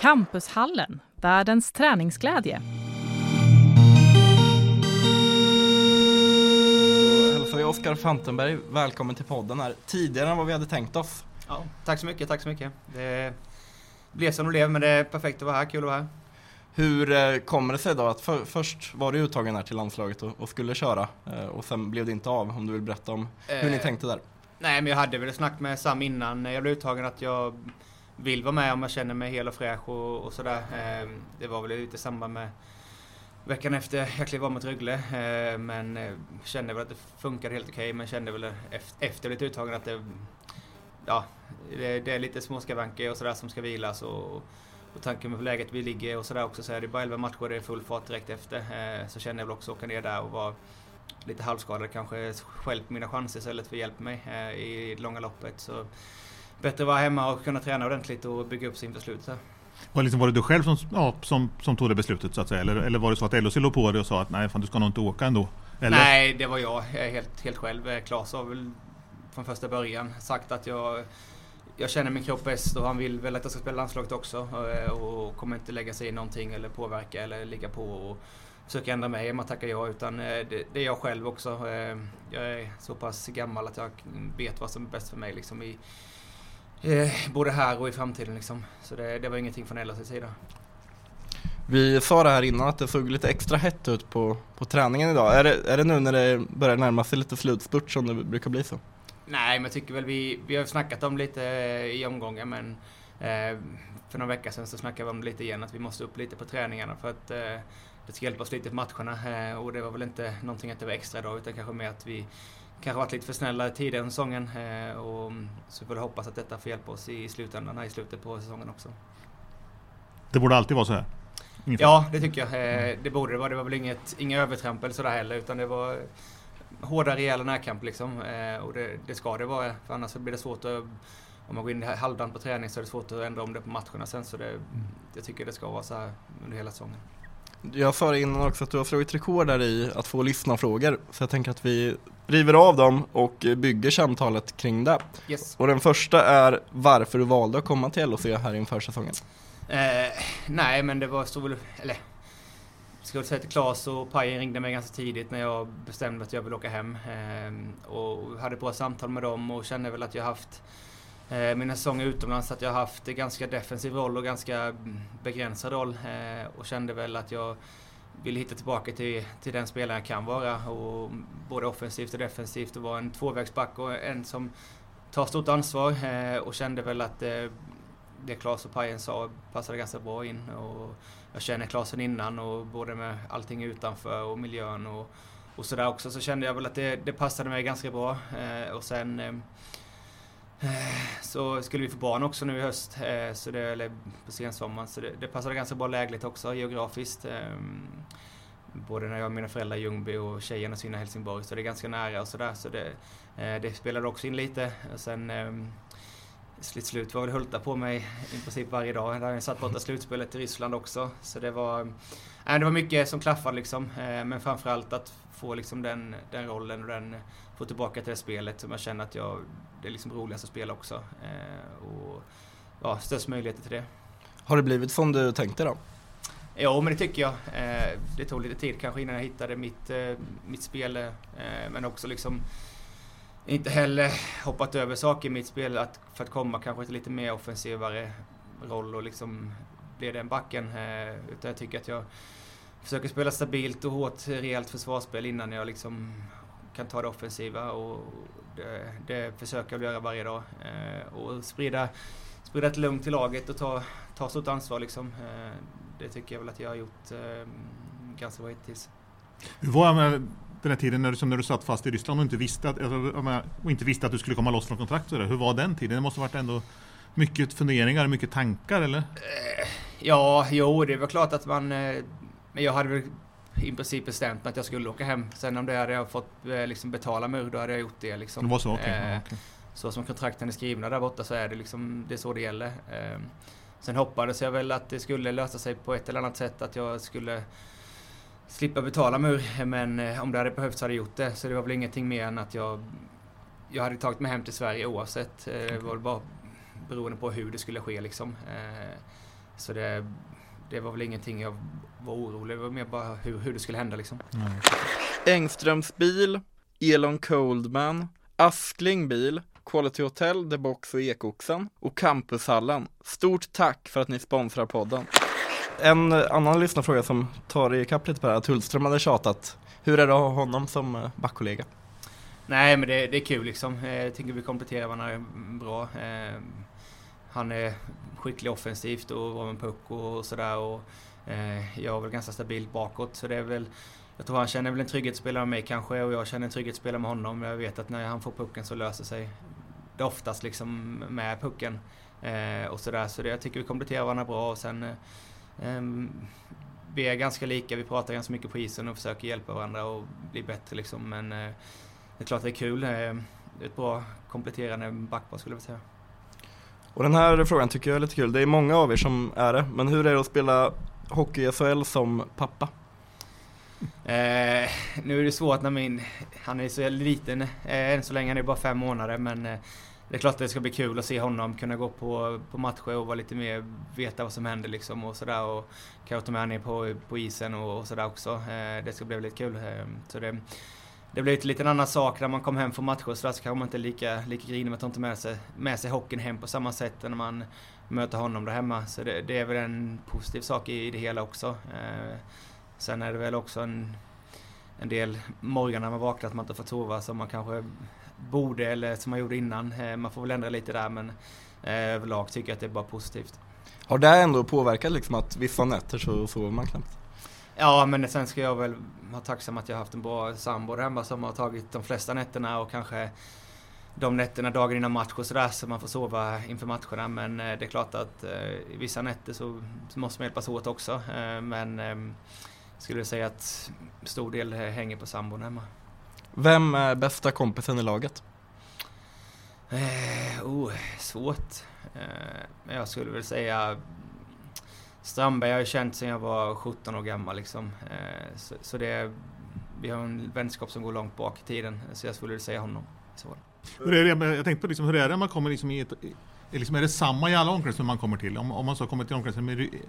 Campushallen, världens träningsglädje. Hälsar vi Oskar Fantenberg välkommen till podden här. Tidigare än vad vi hade tänkt oss. Ja, tack så mycket, tack så mycket. Det blev som det blev, men det är perfekt att vara här, kul att vara här. Hur eh, kommer det sig då att för, först var du uttagen här till landslaget och, och skulle köra eh, och sen blev det inte av? Om du vill berätta om hur ni Eh, tänkte där. Nej, men jag hade väl ett snack med Sam innan jag blev uttagen att jag vill vara med om jag känner mig hel och fräsch och, och sådär. Eh, Det var väl lite i samband med veckan efter jag klev av mot Rögle. eh, Men eh, kände väl att det funkade helt okej, men kände väl efter, efter lite uttagen att det Ja, det, det är lite småskavanker och sådär som ska vilas och, och tanken med läget vi ligger och sådär också så är det bara 11 matcher, det är full fart direkt efter. Eh, Så känner jag väl också åka ner där och vara lite halvskadad kanske stjälpt mina chanser istället för hjälp mig eh, i det långa loppet. Så bättre att vara hemma och kunna träna ordentligt och bygga upp sig inför slutet. Var, liksom, var det du själv som, ja, som, som tog det beslutet så att säga? Eller, eller var det så att LHC låg på dig och sa att nej fan du ska nog inte åka ändå? Eller? Nej, det var jag. Helt, helt själv. Eh, Claes har väl från första början sagt att jag jag känner min kropp bäst och han vill väl att jag ska spela landslaget också eh, och kommer inte lägga sig i någonting eller påverka eller ligga på och försöka ändra mig om att tacka ja utan eh, det, det är jag själv också. Jag är så pass gammal att jag vet vad som är bäst för mig liksom i eh, både här och i framtiden liksom. Så det, det var ingenting från LHCs sida. Vi sa det här innan att det såg lite extra hett ut på, på träningen idag. Är det, är det nu när det börjar närma sig lite slutspurt som det brukar bli så? Nej, men jag tycker väl vi, vi har snackat om lite eh, i omgångar men eh, för några veckor sedan så snackade vi om det lite igen att vi måste upp lite på träningarna för att eh, det ska hjälpa oss lite på matcherna eh, och det var väl inte någonting att det var extra idag utan kanske mer att vi kanske varit lite för snälla tidigare i säsongen eh, och så får vi hoppas att detta får hjälpa oss i slutändan i slutet på säsongen också. Det borde alltid vara så här? Ungefär. Ja, det tycker jag. Eh, Det borde det vara. Det var väl inget, inga övertramp eller sådär heller utan det var hårda rejäla närkamp liksom. Eh, Och det, det ska det vara för annars blir det svårt att om man går in halvdant på träning så är det svårt att ändra om det på matcherna sen så det, jag tycker det ska vara så här under hela säsongen. Jag sa det innan också att du har slagit rekord där i att få lyssnarfrågor. Så jag tänker att vi river av dem och bygger samtalet kring det. Yes. Och den första är varför du valde att komma till LHC här inför säsongen. Eh, nej, men det var så väl, eller jag säga till Claes och Pajen ringde mig ganska tidigt när jag bestämde att jag ville åka hem. Eh, och hade bra samtal med dem och kände väl att jag haft Eh, mina säsonger utomlands att jag haft en ganska defensiv roll och ganska mm, begränsad roll. Eh, och kände väl att jag ville hitta tillbaka till, till den spelare jag kan vara. Och både offensivt och defensivt och vara en tvåvägsback och en som tar stort ansvar. Eh, och kände väl att det Klas och Pajen sa passade ganska bra in. Och jag känner Klasen innan och både med allting utanför och miljön och, och sådär också så kände jag väl att det, det passade mig ganska bra. Och sen så skulle vi få barn också nu i höst, eh, så det, eller på sensommaren, så det, det passade ganska bra lägligt också geografiskt. Ehm, både när jag och mina föräldrar i Ljungby och tjejerna sina i Helsingborg, så det är ganska nära och sådär. Så det, eh, det spelade också in lite. Och sen ehm, till slut var väl Hulta på mig i princip varje dag. Där jag satt borta slutspelet i Ryssland också. Så det var, eh, det var mycket som klaffade liksom. Men framförallt att få liksom den, den rollen och den, få tillbaka till det spelet som jag känner att jag, det är liksom roligast att spela också. Eh, Och ja, störst möjligheter till det. Har det blivit som du tänkte då? Jo, men det tycker jag. Eh, Det tog lite tid kanske innan jag hittade mitt, eh, mitt spel. Men också liksom inte heller hoppat över saker i mitt spel att, för att komma kanske till lite mer offensivare roll och liksom bli den backen. Utan jag tycker att jag försöker spela stabilt och hårt, rejält försvarsspel innan jag liksom kan ta det offensiva och det, det försöker jag göra varje dag. Eh, Och sprida, sprida ett lugn till laget och ta, ta stort ansvar liksom. Eh, Det tycker jag väl att jag har gjort eh, ganska bra hittills. Hur var med den här tiden när du, som när du satt fast i Ryssland och inte visste att, och inte visste att du skulle komma loss från kontrakt? Hur var den tiden? Det måste ha varit ändå mycket funderingar, mycket tankar eller? Ja, jo, det var klart att man... jag hade väl i princip bestämt mig att jag skulle åka hem. Sen om det hade jag fått eh, liksom betala mig då hade jag gjort det. Liksom. Det var så, okej. Eh, Ja, okej. Så som kontrakten är skrivna där borta så är det liksom, det är så det gäller. Eh, Sen hoppades jag väl att det skulle lösa sig på ett eller annat sätt, att jag skulle slippa betala mig ur. Men eh, om det hade behövts hade jag gjort det. Så det var väl ingenting mer än att jag, jag hade tagit mig hem till Sverige oavsett. Eh, Det var bara beroende på hur det skulle ske liksom. Eh, Så det, det var väl ingenting jag var orolig Det var mer bara hur, hur det skulle hända liksom. Ja. Engströms bil, Elon Coldman, Askling bil, Quality Hotel, The Box och Ekoxen och Campushallen. Stort tack för att ni sponsrar podden. En eh, annan lyssnarfråga som tar i kapp lite på det här, att Hullström hade tjatat. Hur är det att ha honom som eh, backkollega? Nej, men det, det är kul liksom. Eh, Jag tycker vi kompletterar varandra bra. Han är skicklig offensivt och var med puck och sådär. Och eh, jag är väl ganska stabil bakåt. Så det är väl, jag tror han känner väl en trygghetsspelare med mig kanske och jag känner en trygghetsspelare med honom. Jag vet att när han får pucken så löser sig det oftast liksom med pucken. Eh, och sådär. Så det, jag tycker vi kompletterar varandra bra och sen eh, vi är ganska lika, vi pratar ganska mycket på isen och försöker hjälpa varandra och bli bättre liksom. Men eh, det är klart det är kul. Eh, Det är ett bra kompletterande backpar skulle jag vilja säga. Och den här frågan tycker jag är lite kul. Det är många av er som är det, men hur är det att spela hockey i SHL som pappa? Eh, nu är det svårt när min... Han är så liten eh, än så länge. Han är bara fem månader men eh, det är klart att det ska bli kul att se honom kunna gå på, på matcher och vara lite mer, veta vad som händer liksom och sådär. Och kan jag ta med honom på, på isen och, och sådär också. Eh, det ska bli väldigt kul. Eh, så det, det blir lite en annan sak när man kommer hem från matcher så där så kanske man inte är lika, lika grinig. Man tar inte med sig, med sig hockeyn hem på samma sätt när man möter honom där hemma. Så det, det är väl en positiv sak i, i det hela också. Eh, sen är det väl också en, en del morgnar när man vaknar att man inte får sova som man kanske borde eller som man gjorde innan. Eh, man får väl ändra lite där men eh, överlag tycker jag att det är bara positivt. Har det ändå påverkat liksom att vissa nätter så sover man knappt? Ja, men sen ska jag väl vara tacksam att jag har haft en bra sambo där hemma som har tagit de flesta nätterna och kanske de nätterna dagen innan match och sådär så man får sova inför matcherna. Men eh, det är klart att eh, vissa nätter så, måste man hjälpas åt också. Eh, men eh, skulle säga att stor del eh, hänger på sambon hemma. Vem är bästa kompisen i laget? Eh, oh, svårt. Eh, men jag skulle väl säga Strandberg har jag känt sedan jag var 17 år gammal liksom. Eh, så, så det, vi har en vänskap som går långt bak i tiden. Så jag skulle säga honom. Så. Hur är det, jag tänkte på liksom, hur är det när man kommer liksom i ett, är, liksom, är det samma i alla omklädningsrum man kommer till? Om, om man så kommer till omklädningsrum i,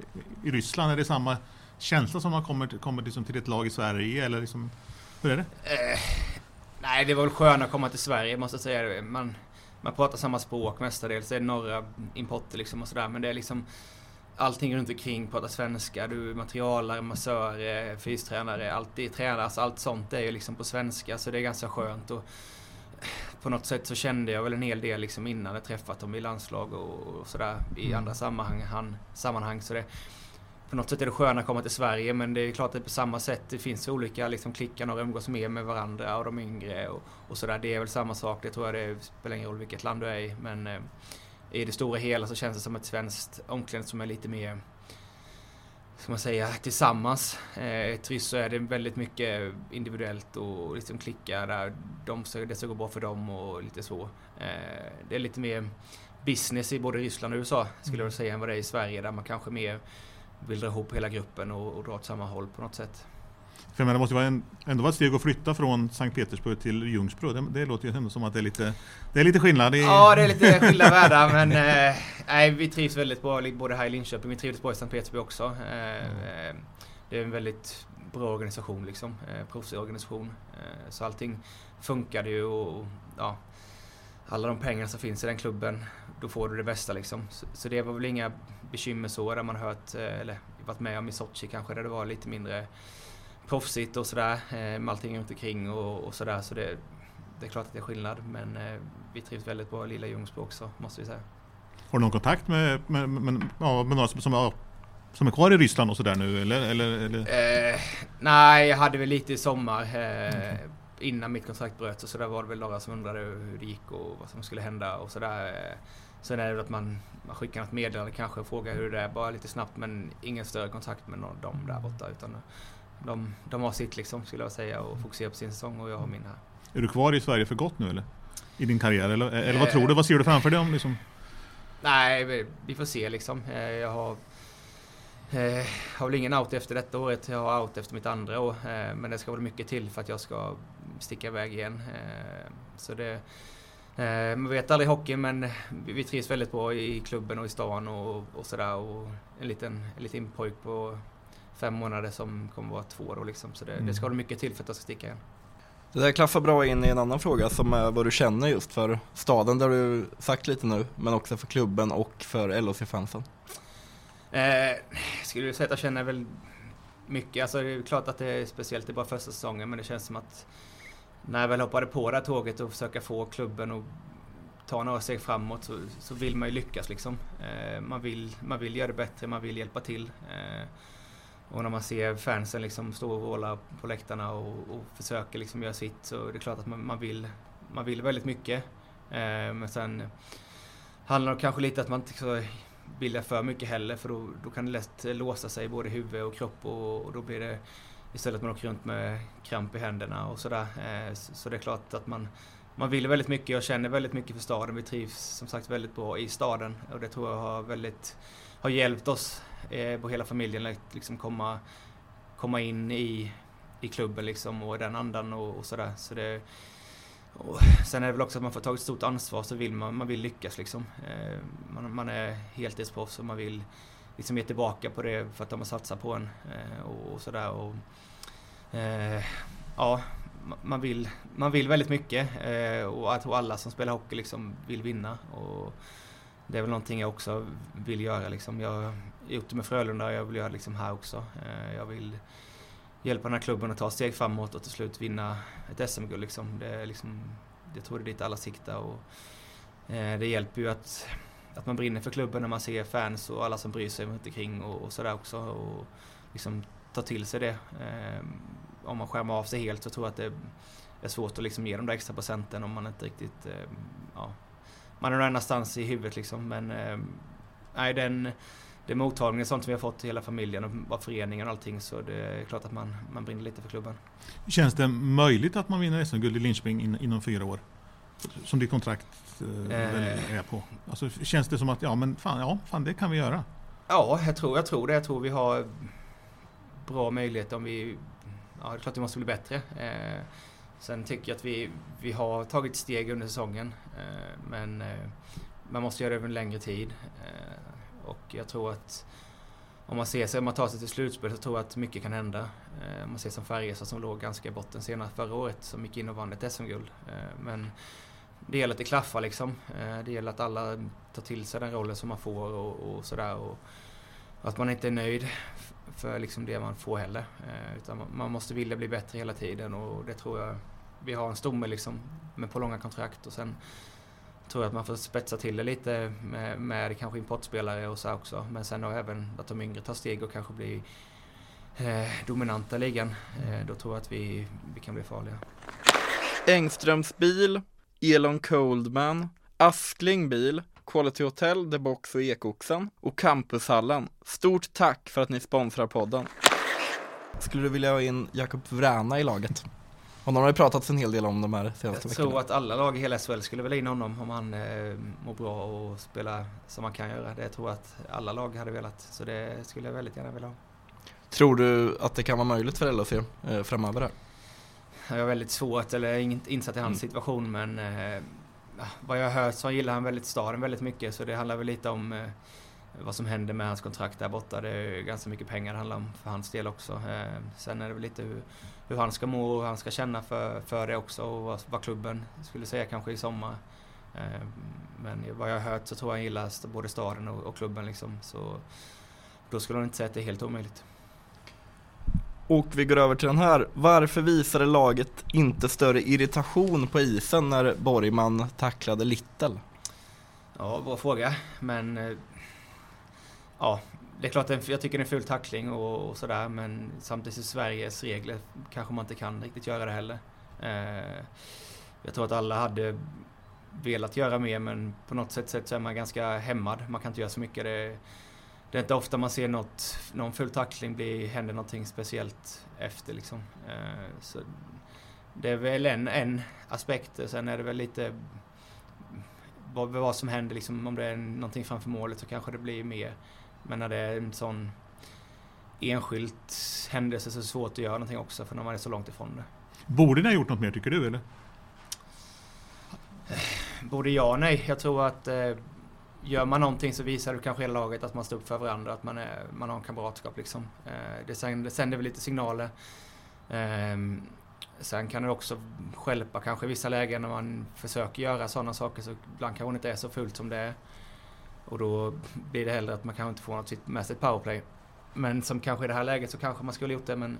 i Ryssland, är det samma känsla som man kommer, till- kommer liksom till ett lag i Sverige? Eller liksom, hur är det? Eh, nej, det var väl skönare att komma till Sverige måste jag säga. Man, man pratar samma språk mestadels. Det är några importer liksom och sådär. Men det är liksom allting runt omkring pratar svenska. Du är materialare, massör, fystränare, alltid tränare. Alltså allt sånt är ju liksom på svenska. Så det är ganska skönt. Och på något sätt så kände jag väl en hel del liksom innan jag träffat dem i landslag och, och sådär i Mm. andra sammanhang. Han, sammanhang så det, på något sätt är det skönare att komma till Sverige men det är klart att på samma sätt det finns olika liksom, klickar, några umgås mer med varandra och de yngre och, och sådär. Det är väl samma sak, det tror jag det spelar ingen roll vilket land du är i. Men eh, i det stora hela så känns det som ett svenskt omklädningsrum som är lite mer ska man säga, tillsammans. Eh, I Triss så är det väldigt mycket individuellt och liksom klickar där de, det ska gå bra för dem och lite så. Eh, det är lite mer business i både Ryssland och USA skulle jag vilja säga än vad det är i Sverige där man kanske mer vill dra ihop hela gruppen och, och dra åt samma håll på något sätt. För menar, det måste ju vara en, ändå vara ett steg att flytta från Sankt Petersburg till Ljungsbro. Det, det låter ju ändå som att det är lite, det är lite skillnad. I, Ja, det är lite skilda världar men eh, nej, vi trivs väldigt bra både här i Linköping, vi trivs bra i Sankt Petersburg också. Eh, eh, det är en väldigt bra organisation liksom, eh, proffsig organisation. Eh, så allting funkade ju och, och ja, alla de pengar som finns i den klubben, då får du det bästa liksom. Så, så det var väl inga bekymmer så, där man hört, eh, eller varit med om i Sochi kanske, där det var lite mindre proffsigt och sådär, eh, med allting runt omkring och, och sådär. Så det, det är klart att det är skillnad, men eh, vi trivs väldigt bra i lilla Ljungsbro också, måste vi säga. Har du någon kontakt med, med, med, ja, med några som, som, ja, som är kvar i Ryssland och sådär nu? Eller, eller, eller? Eh, nej, jag hade väl lite i sommar. Eh, Innan mitt kontrakt bröts och så där var det väl några som undrade hur det gick och vad som skulle hända och sådär. Eh, Sen är det att man, man skickar något meddelande kanske och frågar hur det är, bara lite snabbt men ingen större kontakt med någon, dem där borta utan de, de har sitt liksom skulle jag säga och fokuserar på sin säsong och jag har min här. Är du kvar i Sverige för gott nu eller? I din karriär eller, eller vad tror du? Vad ser du framför dig om liksom? Nej, vi, vi får se liksom. Eh, jag har, eh, har väl ingen out efter detta året. Jag har out efter mitt andra år. Eh, men det ska väl mycket till för att jag ska sticka iväg igen. Eh, så det, eh, man vet aldrig hockey men vi, vi trivs väldigt bra i klubben och i stan och, och sådär. Och en liten, en liten pojk på fem månader som kommer vara två då liksom. Så det, mm. det ska väl mycket till för att jag ska sticka igen. Det där klaffar bra in i en annan fråga som är vad du känner just för staden där du sagt lite nu, men också för klubben och för LHC-fansen. Eh, skulle säga att jag känner väl mycket. Alltså det är klart att det är speciellt, i bara första säsongen, men det känns som att när jag väl hoppade på det här tåget och försöka få klubben att ta några steg framåt så, så vill man ju lyckas liksom. Eh, man, vill, man vill göra det bättre, man vill hjälpa till. Eh, och när man ser fansen liksom stå och vråla på läktarna och, och försöker liksom göra sitt så är det klart att man, man vill, man vill väldigt mycket. Eh, men sen handlar det kanske lite att man inte ska bilda för mycket heller för då, då kan det lätt låsa sig både huvud och kropp och, och då blir det istället att man åker runt med kramp i händerna och sådär. Eh, så, så det är klart att man, man vill väldigt mycket och känner väldigt mycket för staden. Vi trivs som sagt väldigt bra i staden och det tror jag har väldigt har hjälpt oss eh, på hela familjen att liksom komma, komma in i, i klubben liksom och den andan och, och sådär. Så det, och sen är det väl också att man får ta ett stort ansvar så vill man, man vill lyckas liksom. Eh, man, man är heltidsproffs och man vill liksom ge tillbaka på det för att de har satsat på en eh, och, och sådär. Och, eh, ja, man vill, man vill väldigt mycket eh, och jag tror alla som spelar hockey liksom vill vinna. Och, det är väl någonting jag också vill göra. Liksom. Jag gjort det med Frölunda och jag vill göra det liksom här också. Eh, jag vill hjälpa den här klubben att ta steg framåt och till slut vinna ett SM-guld. Liksom. Det, liksom, det tror det är dit alla siktar. Och, eh, det hjälper ju att, att man brinner för klubben när man ser fans och alla som bryr sig runt omkring och, och sådär också. Och liksom ta till sig det. Eh, om man skärmar av sig helt så tror jag att det är svårt att liksom ge de där extra procenten om man inte riktigt eh, ja, man är någon annanstans i huvudet liksom. Men eh, nej, den, det mottagningen sånt som vi har fått hela familjen och föreningen och allting så det är klart att man, man brinner lite för klubben. Känns det möjligt att man vinner SM-guld i Linköping in, inom fyra år? Som ditt kontrakt eh, eh. är på. Alltså, känns det som att ja men fan, ja, fan det kan vi göra? Ja, jag tror, jag tror det. Jag tror vi har bra möjligheter om vi... Ja, det är klart vi måste bli bättre. Eh, Sen tycker jag att vi, vi har tagit steg under säsongen. Eh, men eh, man måste göra det över en längre tid. Och jag tror att om man ser sig, om man tar sig till slutspel så tror jag att mycket kan hända. Eh, om man ser som Färjestad som låg ganska i botten senast förra året som gick in och vann ett SM-guld. Eh, men det gäller att det klaffar liksom. Eh, det gäller att alla tar till sig den rollen som man får och, och sådär. Och att man inte är nöjd för liksom det man får heller. Utan man måste vilja bli bättre hela tiden och det tror jag vi har en stomme liksom med på långa kontrakt och sen tror att man får spetsa till det lite med, med kanske importspelare och så också. Men sen då även att de yngre tar steg och kanske blir eh, dominanta i ligan. Eh, då tror jag att vi, vi kan bli farliga. Engströms bil, Elon Coldman, Askling bil, Quality Hotel, The Box och Ekoxen och Campushallen. Stort tack för att ni sponsrar podden. Skulle du vilja ha in Jakob Vräna i laget? Honom har ju pratats en hel del om de här senaste veckorna. Jag tror att alla lag i hela SHL skulle vilja in honom om han eh, mår bra och spelar som han kan göra. Det tror jag att alla lag hade velat. Så det skulle jag väldigt gärna vilja ha. Tror du att det kan vara möjligt för LHC eh, framöver? Här? Jag är väldigt svårt, eller inte insatt i hans mm. situation men eh, vad jag har hört så gillar han väldigt staden väldigt mycket så det handlar väl lite om eh, vad som händer med hans kontrakt där borta. Det är ganska mycket pengar det handlar om för hans del också. Eh, sen är det väl lite hur, hur han ska må och hur han ska känna för, för det också och vad, vad klubben skulle säga kanske i sommar. Eh, men vad jag har hört så tror jag han gillar både staden och, och klubben liksom. Så då skulle han inte säga att det är helt omöjligt. Och vi går över till den här. Varför visade laget inte större irritation på isen när Borgman tacklade Little? Ja, bra fråga. Men eh, ja, det är klart jag tycker det är en ful tackling och, och sådär men samtidigt i Sveriges regler kanske man inte kan riktigt göra det heller. Eh, jag tror att alla hade velat göra mer men på något sätt, sätt så är man ganska hämmad. Man kan inte göra så mycket. Det, det är inte ofta man ser något, någon full tackling bli, händer någonting speciellt efter liksom. Eh, så det är väl en, en aspekt. Sen är det väl lite vad, vad som händer liksom. Om det är någonting framför målet så kanske det blir mer. Men när det är en sån enskilt händelse så är det svårt att göra någonting också för när man är så långt ifrån det. Borde ni ha gjort något mer tycker du eller? Både ja och nej. Jag tror att eh, gör man någonting så visar det kanske hela laget att man står upp för varandra, att man, är, man har en kamratskap liksom. Eh, det, sänder, det sänder väl lite signaler. Eh, sen kan det också skälpa kanske i vissa lägen när man försöker göra sådana saker så ibland kanske det inte är så fullt som det är. Och då blir det hellre att man kanske inte får något med sig powerplay. Men som kanske i det här läget så kanske man skulle gjort det men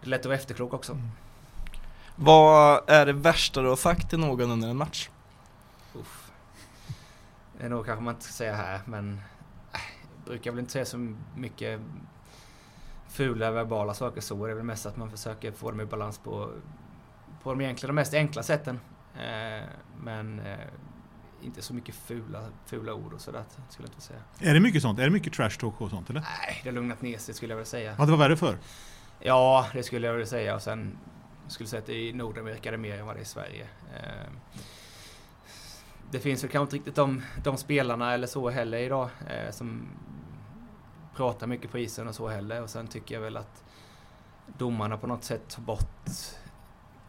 det är lätt att vara efterklok också. Mm. Vad är det värsta du har sagt till någon under en match? Uff. Det är nog kanske man inte ska säga här men äh, brukar väl inte säga så mycket fula verbala saker så. Det är väl mest att man försöker få dem i balans på, på de egentligen de mest enkla sätten. Eh, men eh, inte så mycket fula, fula ord och sådär skulle jag inte säga. Är det mycket sånt? Är det mycket trash talk och sånt eller? Nej, det har lugnat ner sig skulle jag vilja säga. Ja, det var värre för? Ja, det skulle jag vilja säga. Och sen skulle jag säga att i Nordamerika är det mer än vad det är i Sverige. Eh, det finns väl kanske inte riktigt de, de spelarna eller så heller idag eh, som pratar mycket på isen och så heller. Och sen tycker jag väl att domarna på något sätt tar bort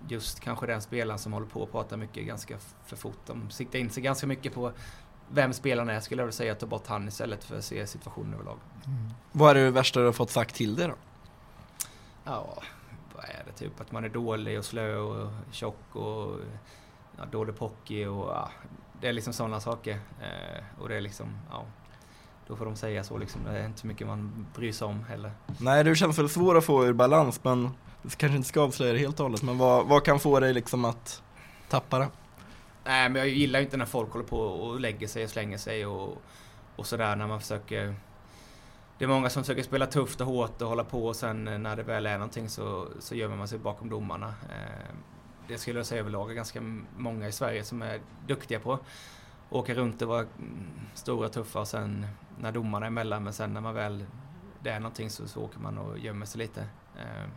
just kanske den spelaren som håller på att prata mycket ganska för fort. De siktar in sig ganska mycket på vem spelaren är skulle jag vilja säga, ta bort han istället för att se situationen överlag. Mm. Vad är det värsta du har fått sagt till dig då? Ja, vad är det? Typ att man är dålig och slö och tjock och ja, dålig pocky och ja, det är liksom sådana saker. Eh, och det är liksom, ja, då får de säga så liksom. Det är inte så mycket man bryr sig om heller. Nej, det känns väl svårt att få ur balans, men kanske inte ska avslöja det helt och hållet. Men vad, vad kan få dig liksom att tappa det? Nej, men jag gillar ju inte när folk håller på och lägger sig och slänger sig och, och sådär när man försöker det är många som försöker spela tufft och hårt och hålla på och sen när det väl är någonting så, så gömmer man sig bakom domarna. Eh, det skulle jag säga överlag är ganska många i Sverige som är duktiga på. Åka runt och vara stora och tuffa och sen när domarna är emellan men sen när man väl det är någonting så, så åker man och gömmer sig lite. Eh,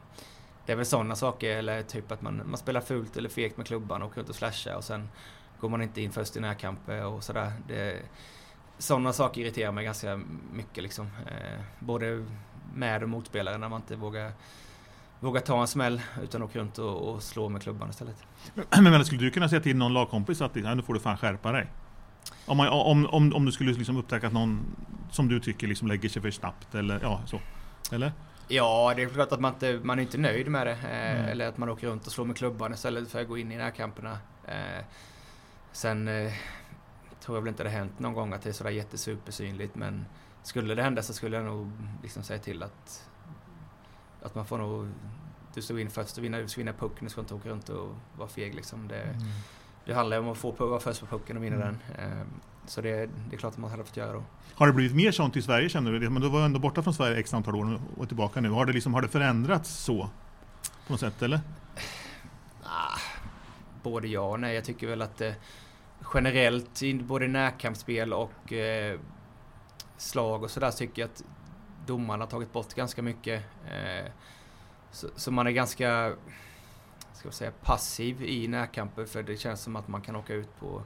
det är väl sådana saker, eller typ att man, man spelar fult eller fegt med klubban och åker runt och slashar och sen går man inte in först i närkamper och sådär. Sådana saker irriterar mig ganska mycket liksom. Eh, både med och motspelare när man inte vågar våga ta en smäll utan åka runt och, och slå med klubban istället. Men, men skulle du kunna säga till någon lagkompis att liksom, nu får du fan skärpa dig? Om, man, om, om, om du skulle liksom upptäcka att någon som du tycker liksom lägger sig för snabbt eller ja, så. Eller? Ja, det är klart att man inte man är inte nöjd med det. Eh, mm. Eller att man åker runt och slår med klubban istället för att gå in i närkamperna. Eh, sen eh, tror jag väl inte det har hänt någon gång att det är sådär jättesupersynligt men skulle det hända så skulle jag nog liksom säga till att att man får nog du står in först och vinna, vinna pucken, du ska inte åka runt och vara feg liksom. Det, mm. det handlar om att få vara först på pucken och vinna mm. den. Så det, det är klart att man hade fått göra då. Har det blivit mer sånt i Sverige känner du? Men du var ändå borta från Sverige x antal år och tillbaka nu. Har det, liksom, har det förändrats så? På något sätt eller? Ah, både ja och nej. Jag tycker väl att det generellt både närkampsspel och eh, slag och sådär tycker jag att domarna har tagit bort ganska mycket. Eh, så, så, man är ganska ska säga, passiv i närkamper för det känns som att man kan åka ut på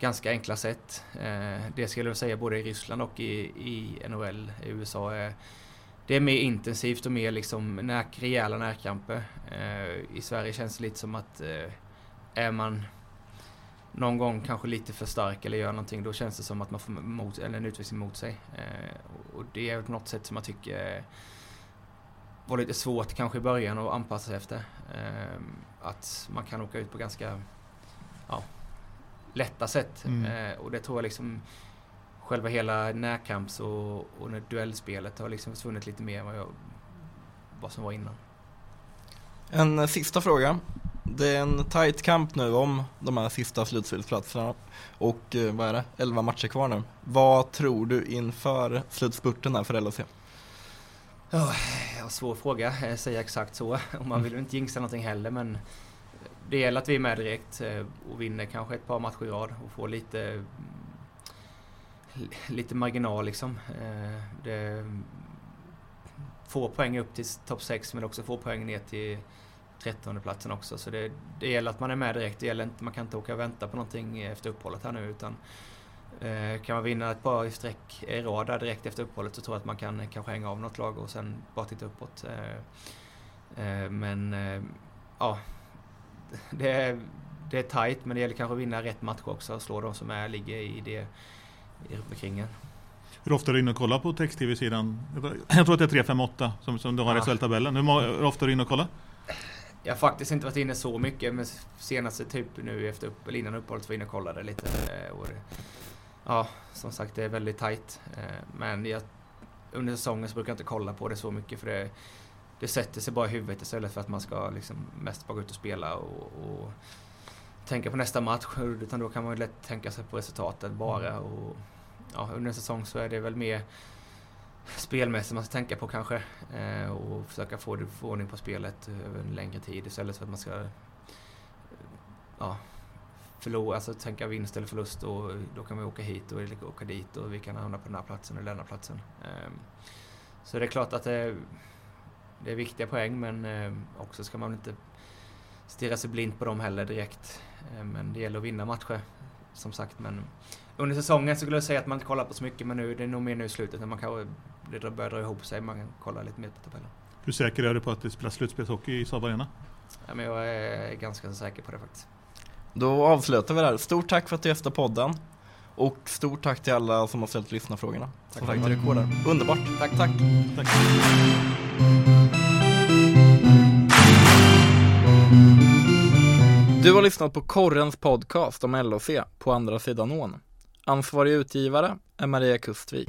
ganska enkla sätt. Eh, det skulle jag säga både i Ryssland och i, i NHL i USA. Är, det är mer intensivt och mer liksom när, rejäla närkamper. Eh, I Sverige känns det lite som att eh, är man någon gång kanske lite för stark eller gör någonting, då känns det som att man får mot, eller en utvisning mot sig. Eh, och det är på något sätt som jag tycker var lite svårt kanske i början att anpassa sig efter. Eh, att man kan åka ut på ganska ja, lätta sätt. Mm. Eh, och det tror jag liksom själva hela närkamps och, och duellspelet har liksom försvunnit lite mer än vad, jag, vad som var innan. En sista fråga. Det är en tight kamp nu om de här sista slutspelsplatserna och eh, vad är det, 11 matcher kvar nu. Vad tror du inför slutspurten här för LHC? Oh, svår fråga, jag säger exakt så. Och man vill ju inte jinxa någonting heller men det gäller att vi är med direkt eh, och vinner kanske ett par matcher i rad och får lite mm, lite marginal liksom. Eh, det, få poäng upp till topp 6 men också få poäng ner till 13 platsen också. Så det, det gäller att man är med direkt. Det gäller inte, man kan inte åka och vänta på någonting efter uppehållet här nu utan eh, kan man vinna ett par i sträck i rad där direkt efter uppehållet så tror jag att man kan kanske hänga av något lag och sen bara titta uppåt. Men ja, det är, det är tight men det gäller kanske att vinna rätt match också och slå de som är, ligger i det omkring en. Hur ofta är du inne och kollar på text-tv-sidan? Jag tror att det är 358 som, som du har ja. i tabellen Hur ofta är du inne och kollar? Jag har faktiskt inte varit inne så mycket men senaste typ nu efter upp, eller innan uppehållet var inne och kollade lite. Eh, och det, ja, som sagt det är väldigt tight. Eh, men jag, under säsongen så brukar jag inte kolla på det så mycket för det, det sätter sig bara i huvudet istället för att man ska liksom mest bara gå ut och spela och, och tänka på nästa match. Utan då kan man lätt tänka sig på resultatet bara. Och, ja, under en säsong så är det väl mer spelmässigt man ska tänka på kanske. Eh, och försöka få, få ordning på spelet över en längre tid istället för att man ska ja, förlora, alltså tänka vinst eller förlust och då kan vi åka hit och åka dit och vi kan hamna på den här platsen eller den här platsen. Eh, så det är klart att det, det är viktiga poäng men eh, också ska man inte stirra sig blind på dem heller direkt. Eh, men det gäller att vinna matcher som sagt. Men under säsongen så skulle jag säga att man inte kollar på så mycket men nu det är nog mer nu i slutet när man kanske det börjar dra ihop sig. Man kan kolla lite mer på tabellen. Hur säker är du på att det spelas slutspelshockey i Saab Arena? Ja, men jag är ganska säker på det faktiskt. Då avslutar vi där. Stort tack för att du gästade podden. Och stort tack till alla som har ställt lyssnarfrågorna. Tack, tack till. Underbart. Tack, tack. tack. Du har lyssnat på Korrens podcast om LOC på andra sidan ån. Ansvarig utgivare är Maria Kustvik.